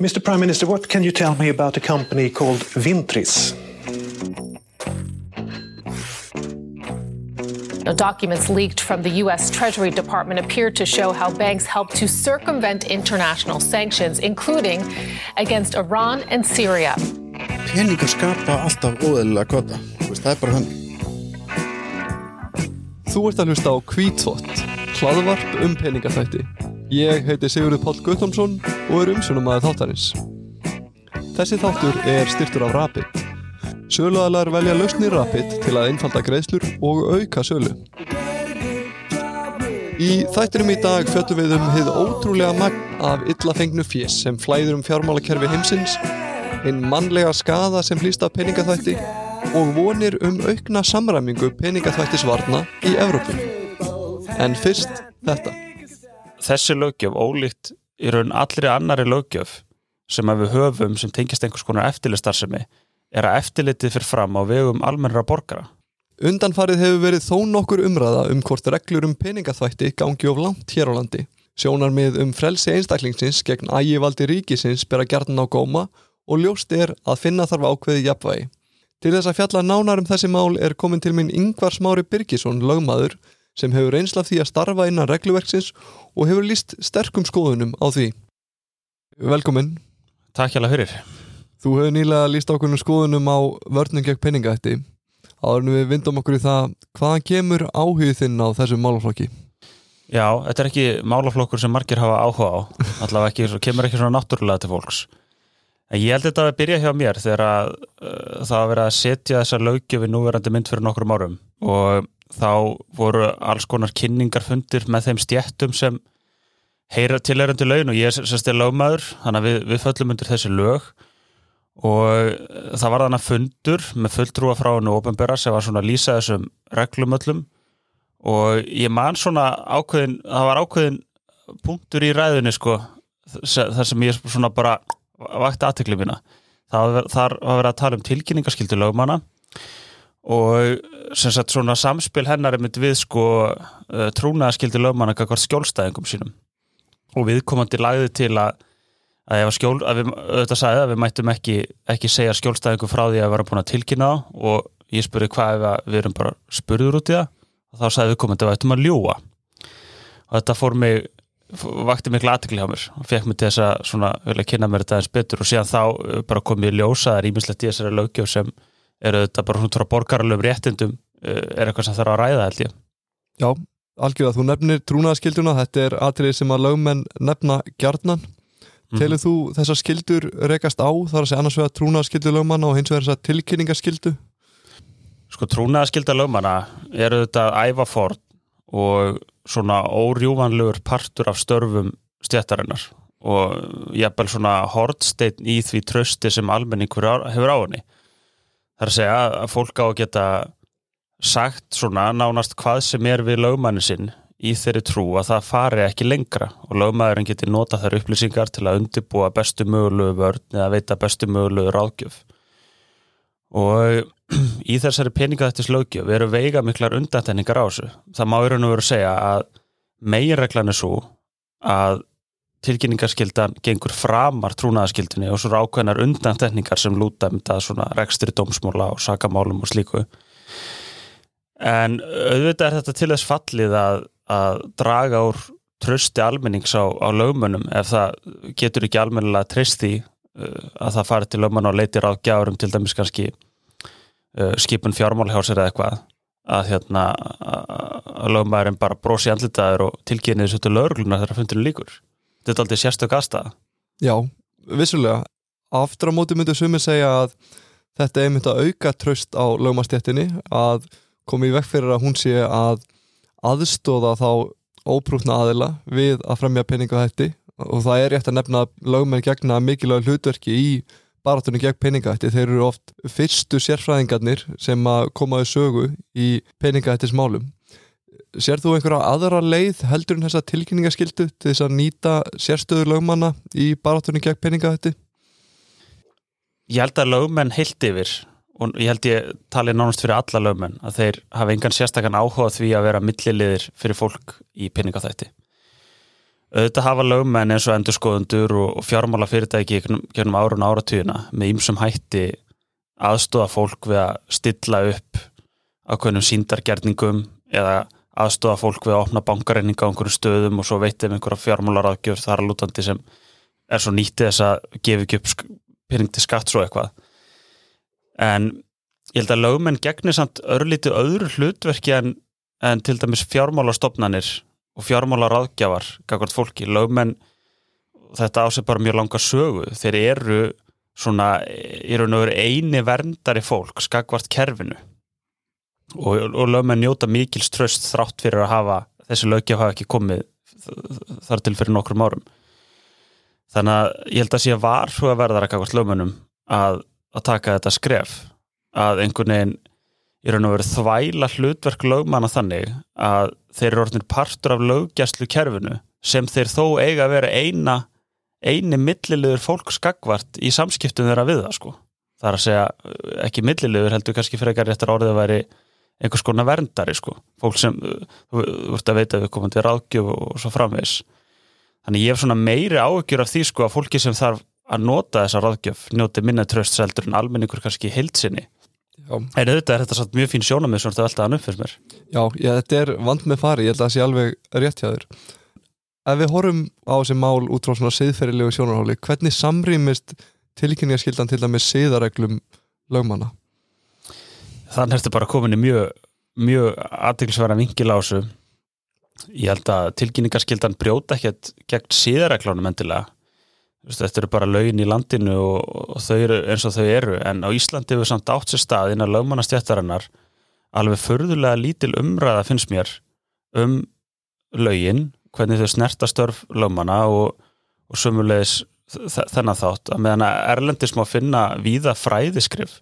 Mr. Prime Minister, what can you tell me about a company called Vintris? Documents leaked from the U.S. Treasury Department appear to show how banks help to circumvent international sanctions, including against Iran and Syria. Peningar skapa alltaf óðurlega gota. Það er bara hann. Þú ert að hlusta á Kvítþótt, hlaðvarp um peningaþætti. Ég heiti Sigurður Páll Guttomsson og er umsjónum aðeins þáttarins. Þessi þáttur er styrtur af Rapid. Söluaðlar velja lausni Rapid til að einfalda greiðslur og auka sölu. Í þættinum í dag fjöldum við um hið ótrúlega magn af illa fengnu fjés sem flæður um fjármálakerfi heimsins, einn mannlega skada sem hlýst af peningaþætti og vonir um aukna samræmingu peningaþvættisvarna í Evrópu. En fyrst þetta. Þessi löggjöf ólíkt í raun allri annari löggjöf sem við höfum sem tengist einhvers konar eftirlistarðsemi er að eftirlitið fyrir fram á vegum almennra borgara. Undanfarið hefur verið þó nokkur umræða um hvort reglur um peningaþvætti gangi of langt hér á landi. Sjónarmið um frelsi einstaklingsins gegn ægivaldi ríkisins bera gjarnan á góma og ljóst er að finna þarf ákveði jafnvægi. Til þess að fjalla nánar um þessi mál er komin til minn Yngvar Smári Birgisson, lögmaður, sem hefur reynslað því að starfa innan regluverksins og hefur líst sterkum skoðunum á því. Velkomin. Takk hjá fyrir. Þú hefur nýlega líst ákveðnum skoðunum á vörnum gegn peningætti. Áður en við vindum okkur í það, hvaðan kemur áhugið þinn á þessum málaflokki? Já, þetta er ekki málaflokkur sem margir hafa áhuga á, allavega ekki, kemur ekki svona náttúrulega til fólks. En ég held þetta að byrja hjá mér þegar að uh, það að vera að setja þessa lögjöfi núverandi mynd fyrir nokkrum árum og þá voru alls konar kynningarfundir með þeim stjættum sem heyra tilherandi laun og ég er sérstaklega lögmaður, þannig að við, við föllum undir þessi lög. Og það var þannig fundur með fulltrúa frá hennu ofinbera sem var svona að lýsa þessum reglum öllum. Og ég man svona ákveðin, það var ákveðin punktur í ræðinni sko þar sem ég svona bara vakti aðtekli mína. Það var verið að tala um tilkynningaskildu lögmanna. og sem sagt svona samspil hennar er mynd við sko trúnaðaskildu lögmanna kakvar skjólstæðingum sínum. Og viðkomandi lagði til að að, skjól, að við auðvitað sagði að við mættum ekki, ekki segja skjólstæðingum frá því að vera búin að tilkynna á og ég spurði hvað við erum bara spurður út í það. Og þá sagði viðkomandi að við ættum að ljúa og þetta fór mig vakti miklu aðtekli hjá mér. Og fekk mig til þess að svona vilja kynna mér þetta eins betur. Og síðan þá bara kom ég ljósa það er ímislegt í þessari lögjöf sem eru þetta bara svona borgaralöfum réttindum er eitthvað sem þarf að ræða held ég Já, algjörða, þú nefnir trúnaðaskilduna, þetta er atrið sem að lögmenn nefna gjarnan -hmm. Telur þú þessar skildur rekast á þar að segja annars vegar trúnaðaskildu lögmanna og hins vegar þessar tilkynningaskildu? Sko trúnaðaskilda lögmanna eru þetta ævafort og svona órjúvanlegur partur af störfum stjættarinnar og jafnvel svona hortsteinn í því trösti sem almenningur hefur á henni. Það er að segja að fólk á að geta sagt svona nánast hvað sem er við lögmannin sinn í þeirri trú að það fari ekki lengra og lögmaðurinn geti nota þær upplýsingar til að undibúa bestu mögulegu vörn eða veita bestu mögulegu ráðgjöf og í þessari peningaðættis lögjöf eru veiga miklar undantenningar á þessu. Það má í raun og veru segja að meginreglan er svo að tilkynningarskildan gengur framar trúnaðaskildinni og svo ákveðnar undantenningar sem lúta um það svona rekstri dómsmóla og sakamálum og slíku. En auðvitað er þetta til þess fallið að, að draga úr trösti almennings á, á lögmönnum ef það getur ekki almennilega trist því að það fari til lögmann og leitir á gjárum til dæmis kannski uh, skipun fjármálhjásir eða eitthvað að hérna að lögmaðurinn bara brosi andlitaður og tilkynni þessu til lögurluna þegar fundinu líkur. Þetta er aldrei sérstök aðstæða. Já, vissulega. Aftur á móti myndu sumi segja að þetta er mynd að auka tröst á lögmastjættinni að komi í vekk fyrir að hún sé að aðstóða þá óprúfna aðila við að fremja peningahætti og það er rétt að nefna lögmenn gegna mikilvæg hlutverki í baratunni gegn peningahætti. Þeir eru oft fyrstu sérfræðingarnir sem að komaðu sögu í peningahættis málum. Sér þú einhverja aðra leið heldur en þessa tilkynningaskildu til þess að nýta sérstöðu lögmanna í baratunni gegn peningahætti? Ég held að lögmenn heilt yfir og ég held ég tali nánast fyrir alla lögmenn að þeir hafa engan sérstakann áhuga því að vera milliliðir fyrir fólk í peningahætti. auðvitað hafa lögmenn eins og endurskoðundur og, fjármála fyrirtæki gennum árun áratugina með ýmsum hætti aðstofa fólk við að stilla upp ákveðnum síndargerningum eða aðstofa fólk við að opna bankareininga á einhverjum stöðum og svo veitum einhverja fjármálaráðgjöf þar að lútandi sem er svo nýttið þess að gefa ekki upp pening til skatt svo eitthvað. En ég held að lögmenn gegnir samt örlítið öðru hlutverki en, en til dæmis fjármálastofnanir og fjármálaráðgjafar gagvart fólki, lögmenn þetta ásett bara mjög langa sögu. Þeir eru svona eru nú eini verndari fólk skagvart kerfinu og, og lögmenn njóta mikils tröst þrátt fyrir að hafa þessi lögjaf hafa ekki komið þar til fyrir nokkrum árum. Þannig að ég held að sé var svo að verða að kakast lögmennum að, að taka þetta skref að einhvern veginn í raun og veru þvæla hlutverk lögmanna þannig að þeir eru orðinir partur af lögjastlu kerfinu sem þeir þó eiga að vera eina eini millilegur fólk skagvart í samskiptum þeirra við það sko. Það er að segja ekki millilegur heldur kannski fyrir ekkar réttar orðið að veri einhvers konar verndari sko. Fólk sem, þú vart að veita við komum til ráðgjöf og svo framvegs þannig ég hef svona meiri áökjur af því sko að fólki sem þarf að nota þessa ráðgjöf njóti minna tröstseldur en almenningur kannski heilsinni Já. en auðvitað er þetta satt mjög fín sjónamið svona þetta veltaðan upp fyrir mér. Já, já, þetta er vand með fari, ég held að það sé alveg rétt hjá þér. Ef við horfum á þessi mál út frá svona siðferðilegu sjónarháli, hvernig samrýmist tilkynningaskildan til dæmis siðareglum lögmanna? Þannig ertu bara komin í mjög, mjög aðtilsverða vingil á þessu. Ég held að tilkynningarskildan brjóta ekkert gegn síðareglánum endilega. Þetta eru bara lögin í landinu og, þau eru eins og þau eru en á Íslandi hefur samt átt sér stað innan lögmannastjættarinnar alveg förðulega lítil umræða finnst mér um lögin, hvernig þau snertastörf lögmanna og, og sömulegis þennan þátt að meðan að Erlendis má finna víða fræðiskrif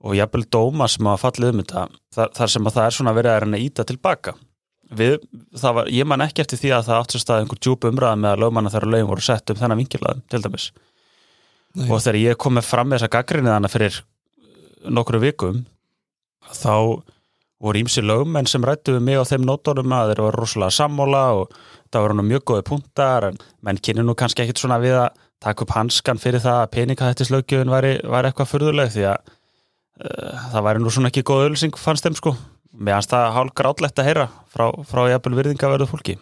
og jafnvel dóma sem að fallið um þetta þar, þar sem að það er svona verið að reyna íta tilbaka við, var, ég man ekki eftir því að það átt sér stað einhver djúb umræða með að lögmanna þegar lögum voru sett um þennan vingilaðum til dæmis Nei. og þegar ég kom með fram með þessa gaggrinni þannig fyrir nokkru vikum þá voru ímsi lögmenn sem rættu við mig á þeim nótónum að þeir eru rosalega sammóla og það voru nú mjög góði puntar en menn kynni nú kannski ekkit svona við að taka upp hanskan fyrir það að peningahættislaugjöfun var, var eitthvað fyrðuleg því að það væri nú svona ekki góð ölsing fannst þeim sko. Meðan það hálf grátlegt að heyra frá, frá jafnvel virðingaverðu fólki.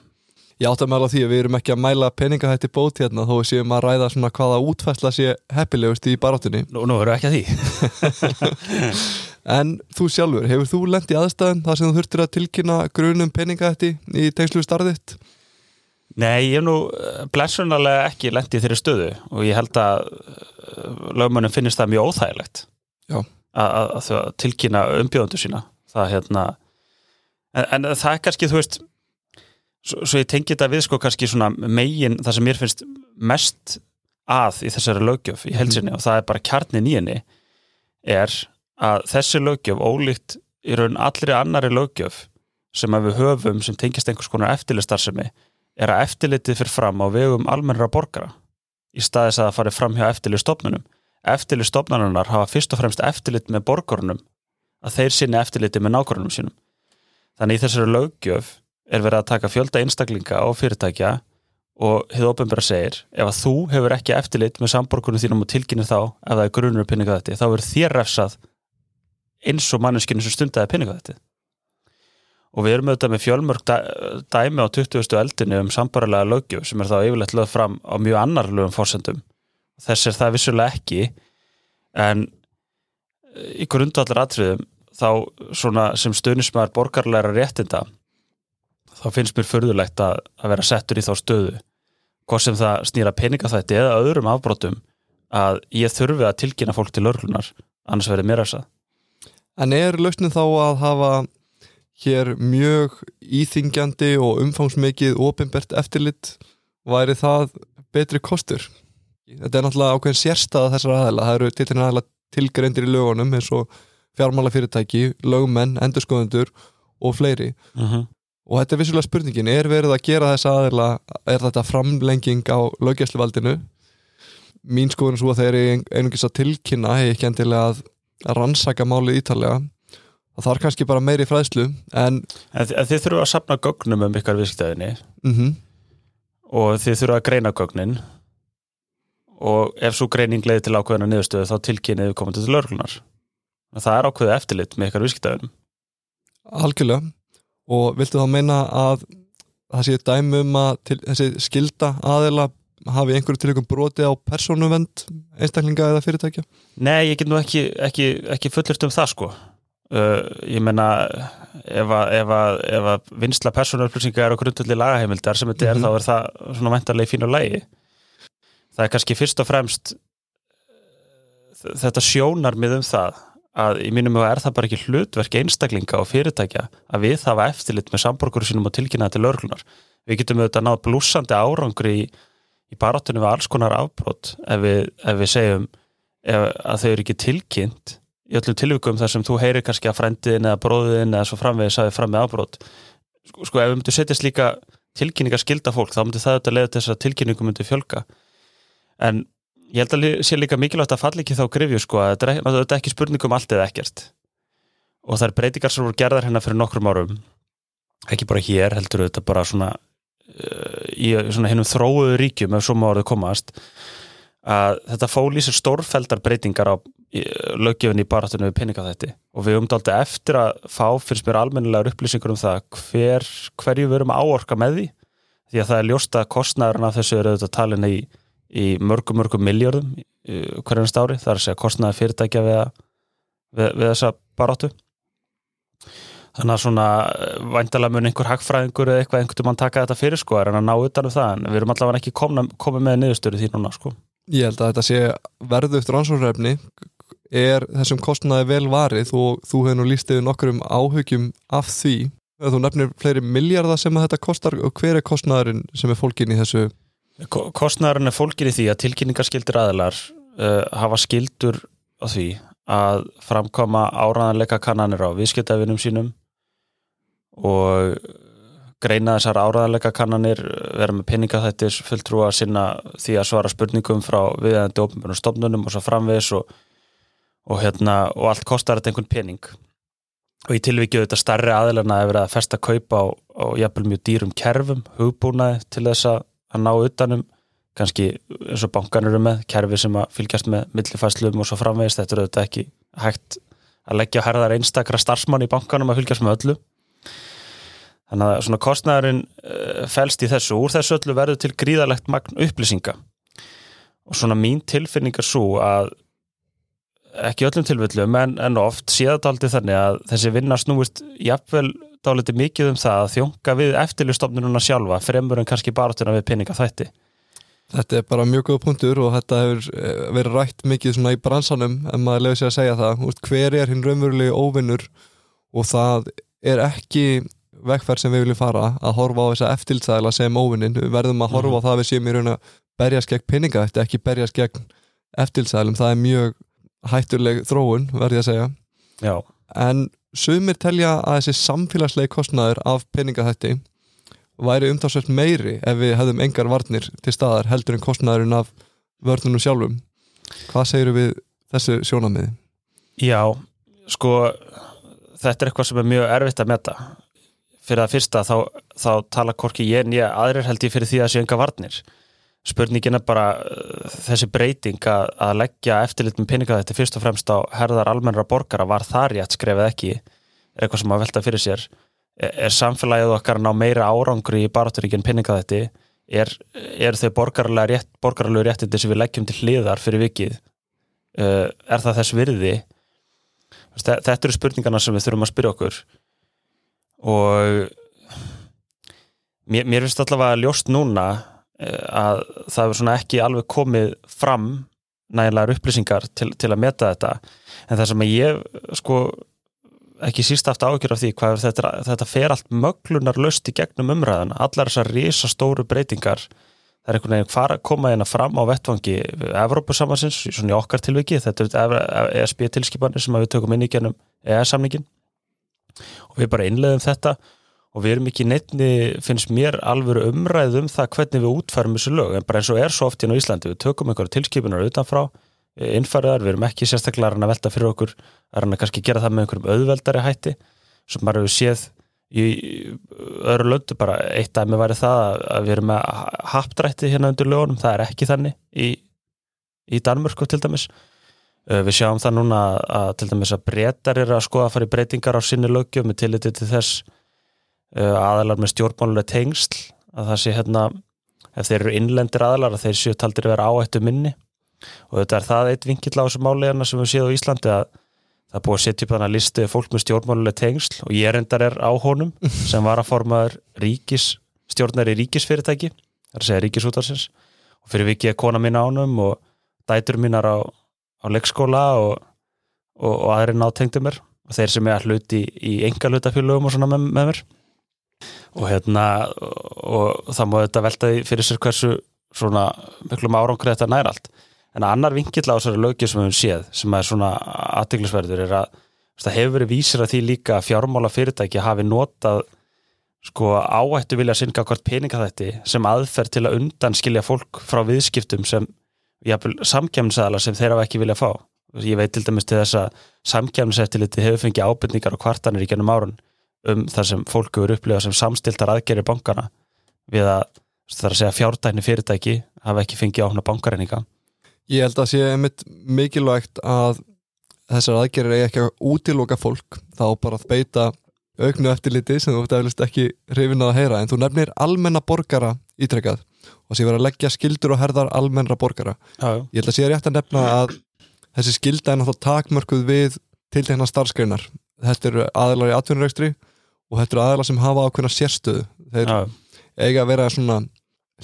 Ég átt að mæla því að við erum ekki að mæla peningahætti bót hérna þó séum að ræða svona hvaða útfæsla sé heppilegust í barátunni Nú, nú erum við ekki að því. En þú sjálfur, hefur þú lendið í aðstæðan þar sem þú þurftir að tilkynna grunum peningahætti í tengslu starðitt? Nei, ég hef nú eh, blessunarlega ekki lendið þeirri stöðu og ég held að eh, lögmönnum finnist það mjög óþægilegt. Já að, að, að tilkynna umbjóðundu sína það hérna en, en það er kannski, þú veist svo, svo ég tengi þetta við sko kannski svona megin það sem mér finnst mest að í þessari lögjöf í helsinni mm. og það er bara kjarnin í henni er að þessi lögjöf ólíkt í raun allri annari lögjöf sem við höfum sem tengist einhvers konar eftirlistar er að eftirlitið fyrir fram á vegum almennra borgara í staðis að það fari fram hjá eftirlistofnunum eftirlistofnanunar hafa fyrst og fremst eftirlit með borgarunum að þeir sinni eftirliti með nákvæmum sínum. Þannig í þessari löggjöf er verið að taka fjölda einstaklinga á fyrirtækja og hefur ofenbæra segir ef að þú hefur ekki eftirlit með samborgunum þínum og tilkynni þá ef það er grunur pinninga þetta, þá er þér refsað eins og manneskinu sem stundaði pinninga þetta. Og við erum auðvitað með fjölmörg dæmi á 20. eldinu um sambarilega löggjöf sem er þá yfirlegt lögð fram á mjög annarlögum fórsendum þess er það vissulega ekki en í grundvallar atriðum þá svona sem stöðnismæður borgarleira réttinda þá finnst mér förðulegt að, að vera settur í þá stöðu. Hvort sem það snýra peningafætti eða öðrum afbrotum að ég þurfi að tilkynna fólk til örlunar annars verður mér efsað En er lausnin þá að hafa hér mjög íþingjandi og umfangsmikið ofinbert eftirlit? Væri það betri kostur? Þetta er náttúrulega ákveðin sérstað þessar aðeila, það eru til þess aðeila tilgreindir í lögunum eins og fjármálafyrirtæki, lögmenn, endurskoðundur og fleiri. Uh mhm. -huh. og þetta er vissulega spurningin, er verið að gera þess aðeila, er þetta framlenging á lögjæsluvaldinu mín skoðun svo að þeir eru einungis að tilkynna, hef ekki endilega að, að rannsaka málið ítalega það þarf kannski bara meiri fræðslu en, en Þið þurfum að sapna gögnum um ykkar viðskiptæðinni uh mhm. -huh og þið þurfa að greina gögnin og ef svo greining leiði til ákveðina niðurstöðu þá tilkynnið við komandi til lörglunar það er ákveðið eftirlit með ykkar viskitaðunum Algjörlega. Og viltu þá meina að það sé dæmi um að til, þessi skilda aðila hafi einhverju til einhverjum broti á persónuvend einstaklinga eða fyrirtækja? Nei, ég get nú ekki, ekki, ekki fullurt um það sko. Uh, ég menna ef að, ef að, ef að vinsla persónuupplýsingar og grundulli lagaheimildar sem þetta er Mhm. þá er það svona vendarlega í fínu lagi það er kannski fyrst og fremst þetta sjónar mið um það að í mínum huga er það bara ekki hlutverk einstaklinga og fyrirtækja að við hafa eftirlit með samborgur sínum og tilkynna til örglunar. Við getum auðvitað náð blúsandi árangri í, í baráttunum við alls konar afbrot ef við, ef við segjum ef, að þau eru ekki tilkynnt í öllum tilvíkum þar sem þú heyrir kannski að frendiðin eða bróðin eða svo framvegis að við fram með afbrot. Sko, ef við myndum setja slíka tilkynningar skilda fólk þá myndi það auðvitað leiða til þess að tilkynningum myndi fjölga. En ég held að sé líka mikilvægt að falla ekki þá grifju sko að þetta er, ekki- þetta er ekki spurning um allt eða ekkert. Og það er breytingar sem voru gerðar hérna fyrir nokkrum árum ekki bara hér heldur þetta bara svona uh, í svona hinnum þróuðu ríkjum ef svo má orðið komast að þetta fól í sér stórfeldar breytingar á löggjöfin í baratunum við peningaþætti og við umdáldi eftir að fá finnst mér almennilegar upplýsingur um það hver, hverju við erum áorka með því. Því að það er ljóst að kostnæðurinn af þessu er auðvitað talin í í mörgum, mörgum miljörðum hverjans ári, það er að segja kostnaði fyrirtækja við, að, við, við þessa barátu þannig að svona væntalega mun einhver hagfræðingur eða eitthvað einhvern mann taka þetta fyrir sko er hann að ná utan um það en við erum allavega ekki komið með niðurstöru því núna sko. Ég held að þetta sé verðugt rannsóknrefni er þessum kostnaði vel varið og þú hefur nú líst yfir nokkur um áhugjum af því. Þú nefnir fleiri miljardar sem þetta kostar og hver er kostnaðurinn sem er fólkin í þessu Ko- Kostnaðurinn er fólkin í því að tilkynningarskildir aðilar uh, hafa skildur á því að framkoma áraðanleika kannanir á viðskiptafinum sínum og greina þessar áraðanleika kannanir vera með peningaþættis fulltrú að sinna því að svara spurningum frá viðæðandi ópenbjörnum stofnunum og svo framvegis og, og, hérna, og allt kostar þetta einhvern pening. Og í tilvikið þetta starri aðilana er verið að festa kaupa á, á jafnvel mjög dýrum kerfum, hugbúnaði til þess að að ná utanum kannski eins og bankanur eru með kerfi sem að fylgjast með millifæslum og svo framvegist þetta er auðvitað ekki hægt að leggja herðar einstakra starfsmann í bankanum að fylgjast með öllu. Þannig að svona kostnæðurinn uh, felst í þessu. Úr þessu öllu verður til gríðalegt magn upplýsinga. Og svona mín tilfinning er svo að ekki öllum tilfellum en, en oft séðadaldi þannig að þessi vinna snúist jafnvel dálítið mikið um það að þjónga við eftirlustofnununa sjálfa fremur en kannski baratuna við peninga þætti Þetta er bara mjög góð punktur og þetta hefur eh, verið rætt mikið svona í bransanum en maður lefur sér að segja það. Úst, hver er hinn raunverulegi óvinnur og það er ekki vegferð sem við viljum fara að horfa á þessa eftirlitsæðila sem óvinnin. Við verðum að horfa á það að við séum í raun að berjast gegn peninga, þetta ekki berjast gegn eftirlitsæðilum, það er mjög hættuleg þróun, verði að segja. Já, en sumir telja að þessi samfélagslegi kostnaður af peningaþætti væri umtalsvöld meiri ef við hefðum engar varnir til staðar heldur en kostnaðurinn af vörnunum sjálfum. Hvað segir við þessu sjónamiði? já sko þetta er eitthvað sem er mjög erfitt að meta. Fyrir það fyrsta þá, þá tala hvorki ég en ég aðrir held ég fyrir því að sé enga varnir spurningin er bara uh, þessi breyting að, að leggja eftirlit með peninga þetta fyrst og fremst á herðar almennra borgara var það rétt skrefið ekki? Eitthvað sem að velta fyrir sér? Er, er samfélagið okkar ná meira árangri í barátturíkinn peninga þetta er, er þau borgarlega rétt, borgarlega réttindi sem við leggjum til hliðar fyrir vikið? Uh, er það þess virði? Þe- þetta eru spurningarna sem við þurfum að spyrja okkur. Og mér, mér finnst allavega ljóst núna að það hefur svona ekki alveg komið fram nægilegar upplýsingar til, til að meta þetta. En það sem að ég sko ekki síst haft ágjör af því hvað þetta, þetta fer allt möglunar löst í gegnum umræðan, allar þessar risastóru breytingar það er einhvern veginn fara að koma hérna fram á vettvangi Evrópusamansins, svona í okkar tilviki þetta er ESB tilskipanir sem við tökum inn í genum ES-samningin og við bara innleðum þetta og við erum ekki neittni, finnst mér alvöru umræð um það hvernig við útfærum þessu lög, en bara eins og er svo oft hérna á Íslandi við tökum einhverju tilskipunar utanfrá innfæriðar, við erum ekki sérstaklega að velta fyrir okkur að kannski gera það með einhverjum auðveldari hætti. Sem maður hefur séð í öðru löndu bara eitt dæmi væri það að, við erum með hapdrætti hérna undir lögunum, það er ekki þannig í, í Danmörku til dæmis. Uh, við sjáum það núna að, til dæmis að breytar eru að skoða að fara í breytingar á sinni lögju með tilliti til þess aðalar með stjórnmáluleg tengsl að það sé hérna ef þeir eru innlendir aðalar að þeir séu taldir að vera áættu minni. Og þetta er það eitt vinkill á þessu máli hérna sem við séum á Íslandi að það er búið að setja upp þannig að listu fólk með stjórnmáluleg tengsl. Og ég reyndar er á honum sem var að formaður ríkis, stjórnari ríkisfyrirtæki það er að segja ríkisútarsins og fyrir vikið er kona mín á honum og dætur mínar á, á leikskóla og, og, og aðri nátengdu mér. Og þeir sem er að hluti í, í enga hlutafélögum og svona með, með mér og hérna og, það má þetta velta því fyrir sér hversu svona miklum árangur þetta nær allt. En annar vinkill á þessari lögju sem við höfum séð sem er svona aðteglisverður er að það hefur verið vísir að því líka að fjármála fyrirtæki hafi notað sko áættu vilja synga hvort peninga þetta sem aðferð til að undanskilja fólk frá viðskiptum sem samkjæmnsæðala sem þeir hafa ekki vilja fá. Ég veit til dæmis til þess að samkjæmnsættiliti hefur fengið ábyrningar og kvartanir í gennum árun um þar sem fólk eru upplifað sem samstiltar aðgerri bankana við að það er að segja fjárdækni fyrirtæki hafa ekki fengið áhna bankareininga Ég held að sé einmitt mikilvægt að þessar aðgerir er ekki að útiloka fólk þá bara að beita auknu eftirliti sem þú ert eflust ekki hrifin að heyra en þú nefnir almenna borgara ítrekkað og þess að ég verið að leggja skildur og herðar almennra borgara. já, já. Ég held að sé rétt að nefna að þessi skilda er náttúrulega takmörkuð við tiltekna starfskreinar. Þetta eru aðlar í atvinnuregstri og þetta eru aðlar sem hafa ákveðna sérstöðu. Þeir Já, eiga að vera svona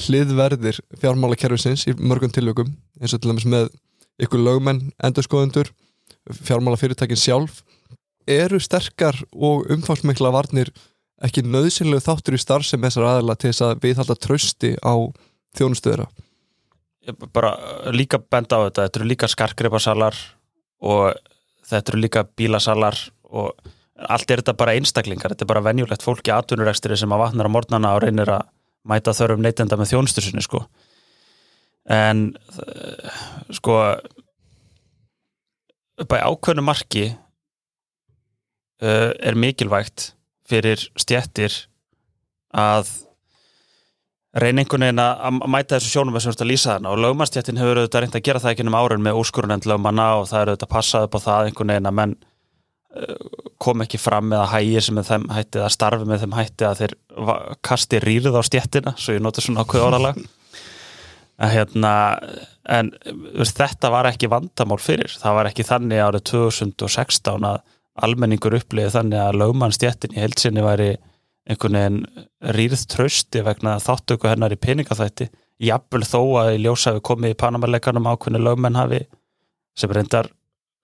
hliðverðir fjármálakerfisins í mörgum tilvökum eins og til dæmis með ykkur lögmenn, endurskoðundur fjármála fyrirtækin sjálf. Eru sterkar og umfangsmikla varnir ekki nöðsynlegu þáttur í starf sem þessar aðeila til þess að við halda trösti á þjónustöðura ég bara líka benda á þetta, þetta eru líka skarkreipasalar og þetta eru líka bílasalar og allt er þetta bara einstaklingar, þetta er bara venjulegt fólk í atvinnurekstri sem að vatnar á morgnana og reynir að mæta þörfum neytenda með þjónustusinni sko. En eh, sko upp á ákveðnu marki uh, er mikilvægt fyrir stjettir að reyna einhvern veginn að mæta þessu sjónum sem þú ert að lýsa þarna. Og lögmannstjættin hefur auðvitað reynd að gera það ekki um árin með úrskurunend lögmanna og það er auðvitað passað upp á það einhvern veginn að menn kom ekki fram með að hægi sem með þeim hætti eða starfi með þeim hætti að þeir kasti rýrið á stjættina svo ég nota svona ákveð orðalag. Að hérna en þetta var ekki vandamál fyrir. Það var ekki þannig árið 2016 að almenningur upplýði þannig að lögmannstjættin í heilsinni væri einhvern veginn rýrð trösti vegna þáttöku hennar í peningaþætti jafnvel þó að í ljós hafi komið í Panamarleikanum ákveðni lögmenn hafi sem reyndar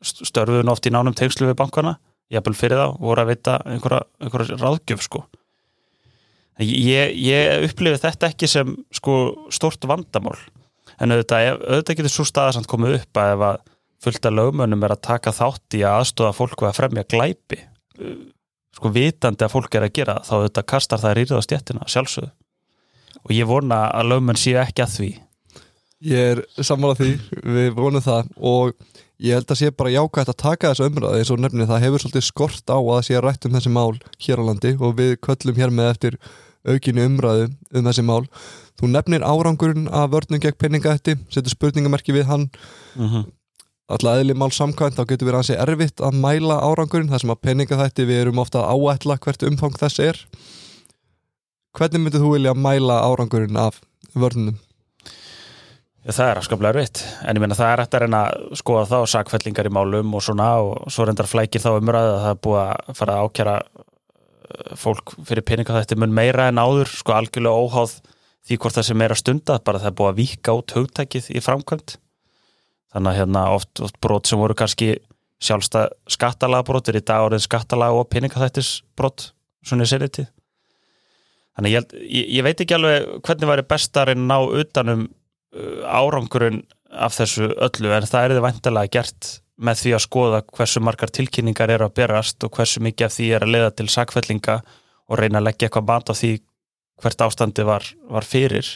störfuðun oft í nánum tengslu við bankana jafnvel fyrir þá voru að vita einhverja, einhverja ráðgjöf sko. Ég, ég upplifi þetta ekki sem sko stort vandamál. En auðvitað, auðvitað getur svo staða samt komið upp að ef að fullta lögmönnum er að taka þátt í að aðstofa fólk við að fremja glæpi sko vitandi að fólk er að gera þá auðvitað kastar það rýrða stjettina sjálfsögðu. Og ég vona að lögmenn séu ekki að því. Ég er sammála því, við vonum það. Og ég held að sé bara jákvægt að taka þessu umræði eins og nefnir það hefur svolítið skort á að það sé rætt um þessi mál hér á landi og við köllum hér með eftir aukinu umræðu um þessi mál Þú nefnir árangurinn af vörnum gegn peningahætti, setur spurningamerki við hann mm -hmm. alltaf eðli mál samkvæmt, þá getur verið hansi erfitt að mæla árangurinn, þar sem að peningahætti við erum ofta að áætla hvert umfang þess er Hvernig myndir þú vilja mæla árangurinn af vörnum? Það er afskaplega erfitt, en ég meina það er hægt að reyna að skoða og sakfellingar í málum og svona og svo reyndar flækir þá umræðu að það er búið að fara að ákjara uh, fólk fyrir peninga þetta mun meira en áður, sko algjörlega óháð því hvort það sem er að stunda, bara það er búið að víka út hugtækið í framkvæmt þannig að hérna oft, oft brot sem voru kannski sjálfstæð skattalagbrot er í dag orðin skattalag og peningaþættisbrot svona í serið tíð. Þannig ég, ég, ég veit ekki alveg hvernig væri best að reyna að ná utanum árangurinn af þessu öllu en það er þið væntalega gert með því að skoða hversu margar tilkynningar eru að berast og hversu mikið af því er að leiða til sakfellinga og reyna að leggja eitthvað mat á því hvert ástandi var, var fyrir.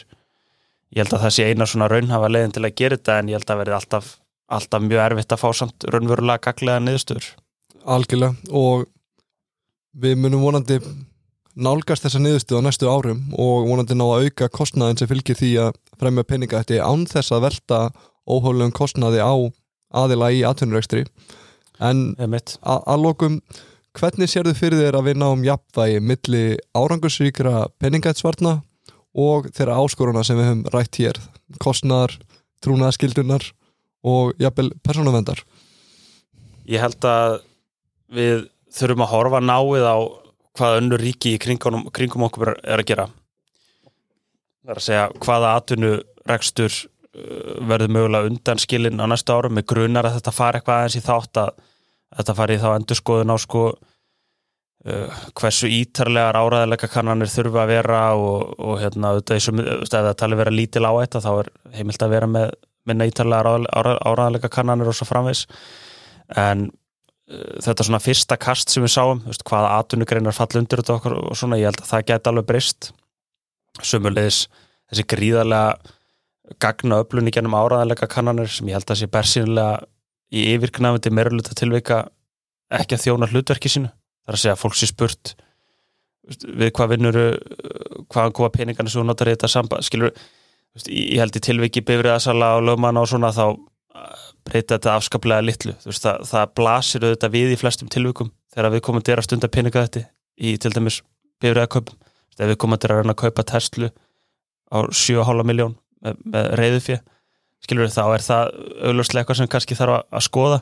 Ég held að það sé eina svona raunhafa leiðin til að gera þetta en ég held að verði alltaf, alltaf mjög erfitt að fá samt raunverulega gaglega niðurstöður. Algjörlega og við munum vonandi nálgast þessa niðurstu á næstu árum og vonandi ná að auka kostnaðin sem fylgir því að fremja peninga þetta án þess að velta óhóðlegum kostnaði á aðila í atvinnurekstri. En Einmitt. að að lokum hvernig sér þið fyrir þér að við náum jafnvægi milli árangursríkra peningætsvarna og þeirra áskoruna sem við höfum rætt hér? Kostnaðar, trúnaðaskildunar og jafnvel persónavendar Ég held að við þurfum að horfa náið á hvað önnur ríki í kringum, kringum okkur er að gera. Það er að segja hvaða atvinnurekstur uh, verður mögulega undan skilin á næstu árum með grunar að þetta fari eitthvað aðeins í þátt að þetta fari þá endurskoðun á sko uh, hversu ítarlegar áræðilega kannanir þurfa að vera og, og hérna auðvitað ef það tali vera lítil á þetta þá er heimilt að vera með minna ítarlegar áræðilega kannanir og svo framvegs en þetta svona fyrsta kast sem við sáum, veist, hvaða atvinnugreinar falla undir þetta okkur og svona, ég held að það geti alveg breyst. Sömulegis þessi gríðarlega gagna öflun í gennum áraðanleika kannanir sem ég held að sé bersýnilega í yfirknafandi meiruluta tilveika ekki að þjóna hlutverki sínu. Það er að segja að fólk sé spurt veist, við hvað vinnur hvaðan koma peningarnir sem þú notar í þetta samband skilur, veist, ég held í tilveiki bifriðasala og lögmanna og svona þá breyta þetta afskaplega litlu. Veist, það, það blasir auðvitað við í flestum tilvikum þegar við komum til að stunda peninga þetta í til dæmis veist, ef við komum til að reyna að kaupa Tesla á 7,5 miljón með, með reyðufjö skilur þá er það augljóslega eitthvað sem kannski þarf að, að skoða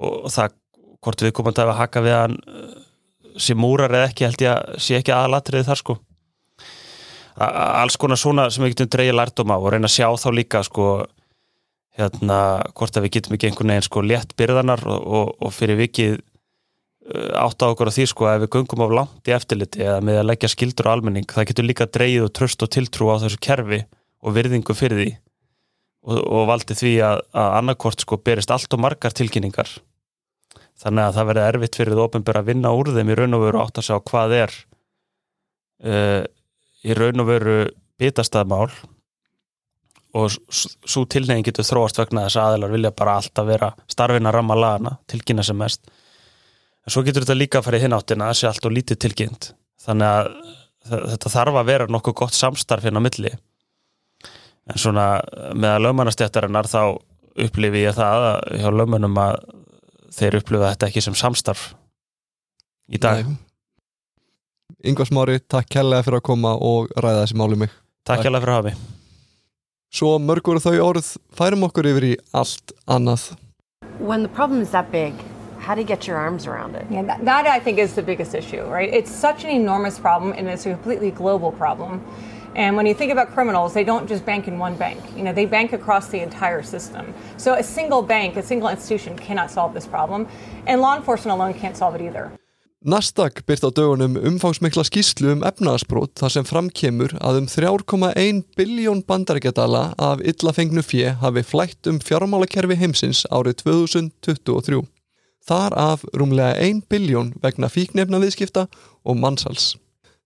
og, það hvort við komum til að haka við hann uh, sem múrar eða ekki held ég að sé ekki aðalatriði þar sko. Alls konar svona sem við getum dreigja lærdóm á og reyna að sjá þá líka sko hérna hvort að við getum ekki einhvern veginn sko létt byrðanar og, og, og fyrir vikið uh, átt á okkur á því sko að við göngum af langt í eftirliti eða með að leggja skildur á almenning það getur líka dreigið og tröst og tiltrú á þessu kerfi og virðingu fyrir því og, og valdi því að, að annarkort sko berist allt og margar tilkynningar. Þannig að það verði erfitt fyrir það ofinbjör að vinna úr þeim í raun og veru átt að sjá hvað er uh, í raun og veru bitastæðmál og svo tilnefing getur þróast vegna þess að aðeinar vilja bara alltaf vera starfin að ramma lagana, tilkynna sem mest. En svo getur þetta líka að fara í hináttina sé allt og lítið tilkynnt. Þannig að þetta þarf að vera nokkuð gott samstarf hérna á milli. En svona með að lögmannastjættarinnar þá upplifi ég það að hjá lögmannum að þeir upplifa þetta ekki sem samstarf í dag. Yngvar Smári, takk kærlega fyrir að koma og ræða þessi máli mig. Takk hjá fyrir að hafa mig. Svo mörg voru þau orð færum okkur yfir í allt annað When the problem is that big, how do you get your arms around it? Yeah, that, that I think is the biggest issue, right? It's such an enormous problem and it's a completely global problem. And when you think about criminals, they don't just bank in one bank. You know, they bank across the entire system. So a single bank, a single institution cannot solve this problem. And law enforcement alone can't solve it either. Nasdaq byrt á dögunum umfangsmikla skýslu um efnaðarsbrót þar sem framkemur að um 3,1 biljón bandarækjadala af illa fengnu fjö hafi flætt um fjármálakerfi heimsins árið 2023. Þar af rúmlega 1 biljón vegna fíknefna viðskipta og mannsals.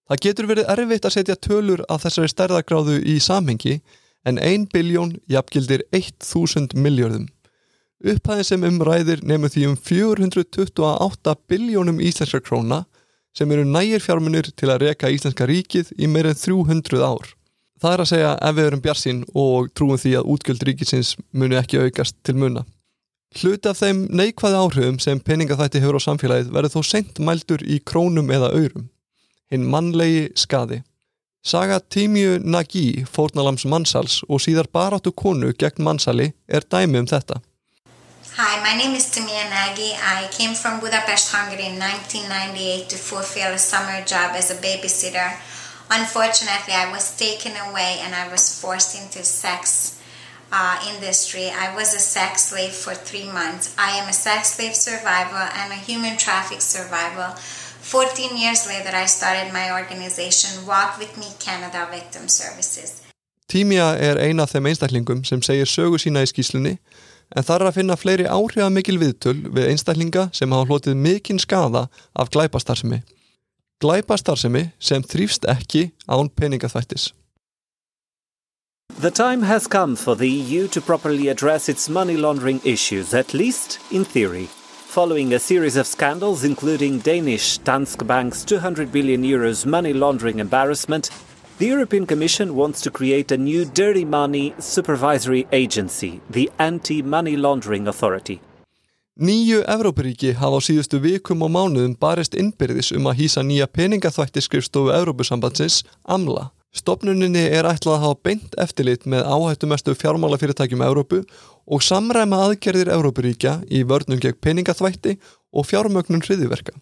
Það getur verið erfitt að setja tölur af þessari stærðagráðu í samhengi en 1 biljón jafngildir 1000 miljörðum. Upphæðin sem umræðir nefnum því um 428 biljónum íslenskar króna sem eru nægir fjármunir til að reka íslenska ríkið í meir en 300 ár. Það er að segja ef við erum bjarsinn og trúum því að útgjöld ríkisins muni ekki aukast til muna. Hluti af þeim neikvæði áhrifum sem peningaþætti hefur á samfélagið verður þó sent mældur í krónum eða aurum. Hinn mannlegi skadi. Saga Tímju Nagi, fórnalams mannsals og síðar baráttu konu gegn mannsali er dæmi um þetta. Hi, my name is Tamia Nagy. I came from Budapest, Hungary in 1998 to fulfill a summer job as a babysitter. Unfortunately, I was taken away and I was forced into sex uh, industry. I was a sex slave for three months. I am a sex slave survivor and a human traffic survivor. 14 years later, I started my organization, Walk With Me Canada Victim Services. Tímja er eina af þeim einstaklingum sem segir sögu sína í en þar er að finna fleiri áhrifamikil viðtöl við einstaklinga sem hafa hlotið mikinn skada af glæpastarsemi. Glæpastarsemi sem þrýfst ekki án peningaþvættis. The time has come for the EU to properly address its money laundering issues, at least in theory. Following a series of scandals, including Danish Danske Bank's 200 billion euros money laundering embarrassment, the European Commission wants to create a new dirty money supervisory agency, the Anti Money Laundering Authority. Nýju Evrópuríki hafa á síðustu vikum og mánuðum barist innbyrðis um að hýsa nýja peningaþvætti skrifstofu Evrópusambandsins, AMLA. Stopnuninni er ætlað að hafa beint eftirlit með áhættumestu fjármálafyrirtækjum Evrópu og samræma aðgerðir Evrópuríkja í vörnum gegn peningaþvætti og fjármögnun hriðiverka.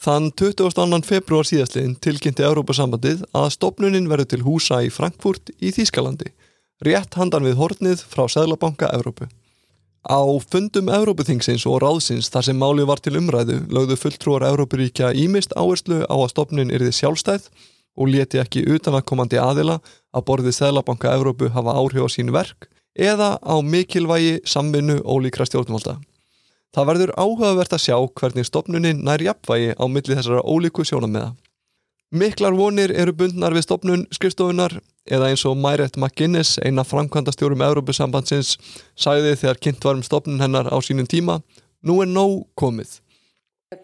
Þann 22. februar síðastliðin tilkynnti Evrópusambandið að stopnunin verður til húsa í Frankfurt í Þýskalandi, rétt handan við hornið frá Sæðlabanka Evrópu. Á fundum Evrópuþingsins og ráðsins þar sem máli var til umræðu lögðu fulltrúar Evrópuríkja ímist áherslu á að stopnin yrði sjálfstæð og leti ekki utanakomandi aðila að borðið Sæðlabanka Evrópu hafa áhrif á sín verk eða á mikilvægi samvinnu ólíkra stjórnvalda. Það verður áhugavert að sjá hvernig stopnunin nær jafnvægi á milli þessara ólíku sjónameða. Miklar vonir eru bundnar við stopnun skrifstofunar eða eins og Mæret McGuinness, eina framkvæmda stjórum Európusambandsins, sæði þegar kynnt varum stopnun hennar á sínum tíma, nú er nóg komið.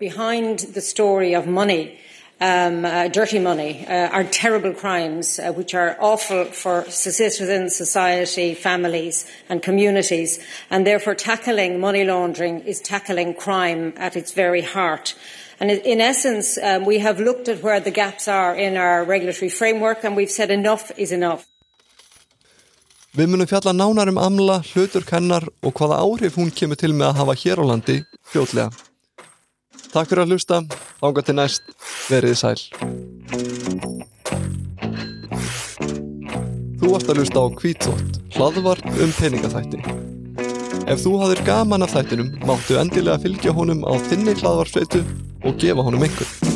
Behind the story of money, um, uh, dirty money, uh, are terrible crimes uh, which are awful for citizens, society, families and communities and therefore tackling money laundering is tackling crime at its very heart. And in essence, um, we have looked at where the gaps are in our regulatory framework and we've said enough is enough. Við munum fjalla nánar um amla, hlutur kennar og hvaða áhrif hún kemur til með að hafa hér á landi fljótlega. Takk fyrir að hlusta, ánga til næst, veriði sæl. Þú varst að hlusta á Kvítsótt, hlaðvart um peningaþætti. Ef þú hafðir gaman af þættinum, máttu endilega fylgja honum á þinni hlaðvarsveitu og gefa honum einhver.